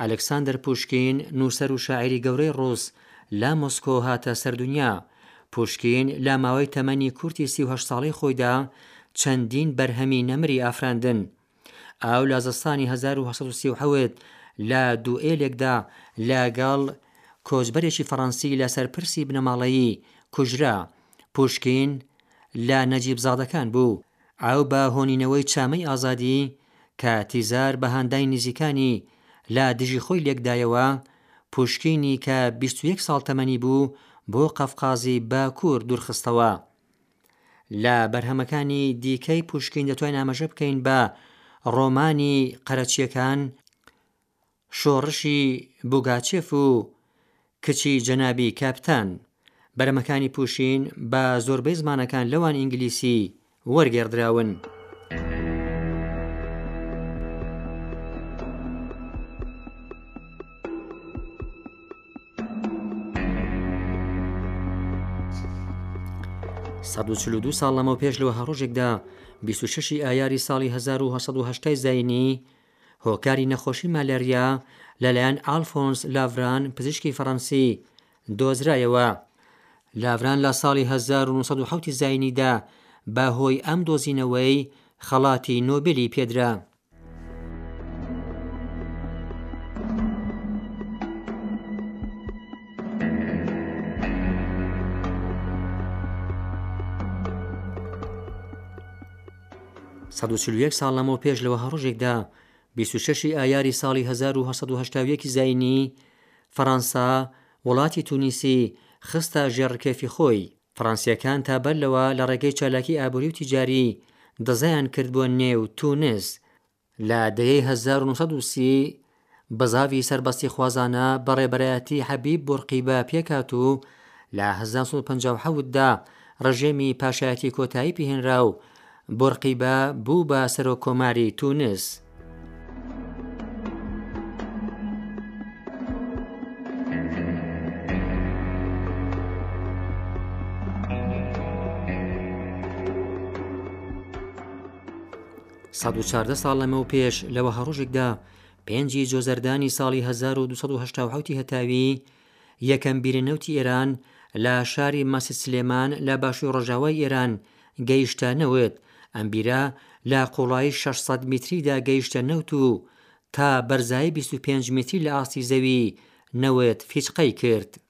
ئەلکساندەر پوشکین، نووسەر و شاعیری گەورەی ڕووس لە مۆسکۆ هاتە سەر دونیا. پوشکین لە ماوەی تەمەنی کورتی سی و هەشت ساڵەی خۆیدا چەندین بەرهەمی نەمری ئافراندن. ئاو لە زستانی هەزار و هەشت سەد و سی و حەوت لە دووێلێکدا لەگەڵ کۆچبەرێکی فەڕەنسی لەسەر پرسی بنەماڵەیی کوژرا. پوشکین لە نەجیبزادەکان بوو. ئاو بە هۆنینەوەی چامەی ئازادی کە تیزار بە هاندای نزیکانی لە دژی خۆی لێکدایەوە، پوشکینی کە بیست و یەک ساڵ تەمەنی بوو بۆ قەفقازی باکوور دوورخستەوە. لە بەرهەمەکانی دیکەی پوشکین دەتوانین ئاماژە بکەین بە ڕۆمانی قەرەچییەکان، شۆڕشی بوگاچێف و کچی جەنابی کاپتان، بەرەمەکانی پوشین بە زۆربەی زمانەکان لەوان ئینگلیسی، وەرگێڕدراون. سەد و چل و دوو ساڵ لەمەوپێش لە وەها ڕۆژێکدا، بیست و شەشی ئایاری ساڵی هەزار و هەشت سەد و هەشتای زایینی، هۆکاری نەخۆشی مالاریا لەلایەن ئالفۆنس لاڤران پزیشکی فەڕەنسی دۆزرایەوە. لاڤران لە ساڵی هەزار و نۆ سەد و حەوتی زاینیدا بە هۆی ئەم دۆزینەوەی خەڵاتی نۆبێلی پێدرا. سەد و چل و یەک ساڵ لەمەو پێش لە وهڕژێکدا، بیست و شەشی ئایاری ساڵی هەزار و هەشت سەد و هەشتا و یەک ی زاینی، فەڕانسا وڵاتی تونیسی خستە ژێڕ رکێفی خۆی. فڕانسییەکان تا بەر لەوە لە ڕێگەی چالاکی ئابووری و تیجاری، دزەیان کرد بۆ نێو تونس. لە دەیەی هەزار و نۆ سەد و سی بزاڤی سەربەستیخوازانە بە ڕێبەرایەتی حەبیب بورقیبە پێکهات و لە هەزار و نۆ سەد و پەنجا و حەوت دا ڕژێمی پاشایەتی کۆتایی پێهێنرا و بورقیبە بوو بە سەرۆککۆماری تونس. سەد و چاردە ساڵ لەمەو پێش لە وەهەڕۆژێکدا پێنجی جۆزەردانی ساڵی 1270 ی هەتاوی یەکەم بیرە نەوتی ئێران لە شاری مەسجد سلێمان لە باشووی ڕۆژاوای ئێران گەیشتە نەوت ئەم بیرە لە قوڵایی 600 میتریدا گەیشتە نەوت و تا بەرزایی 25 میتری لە ئاستی زەوی نەوت فیچقەی کرد.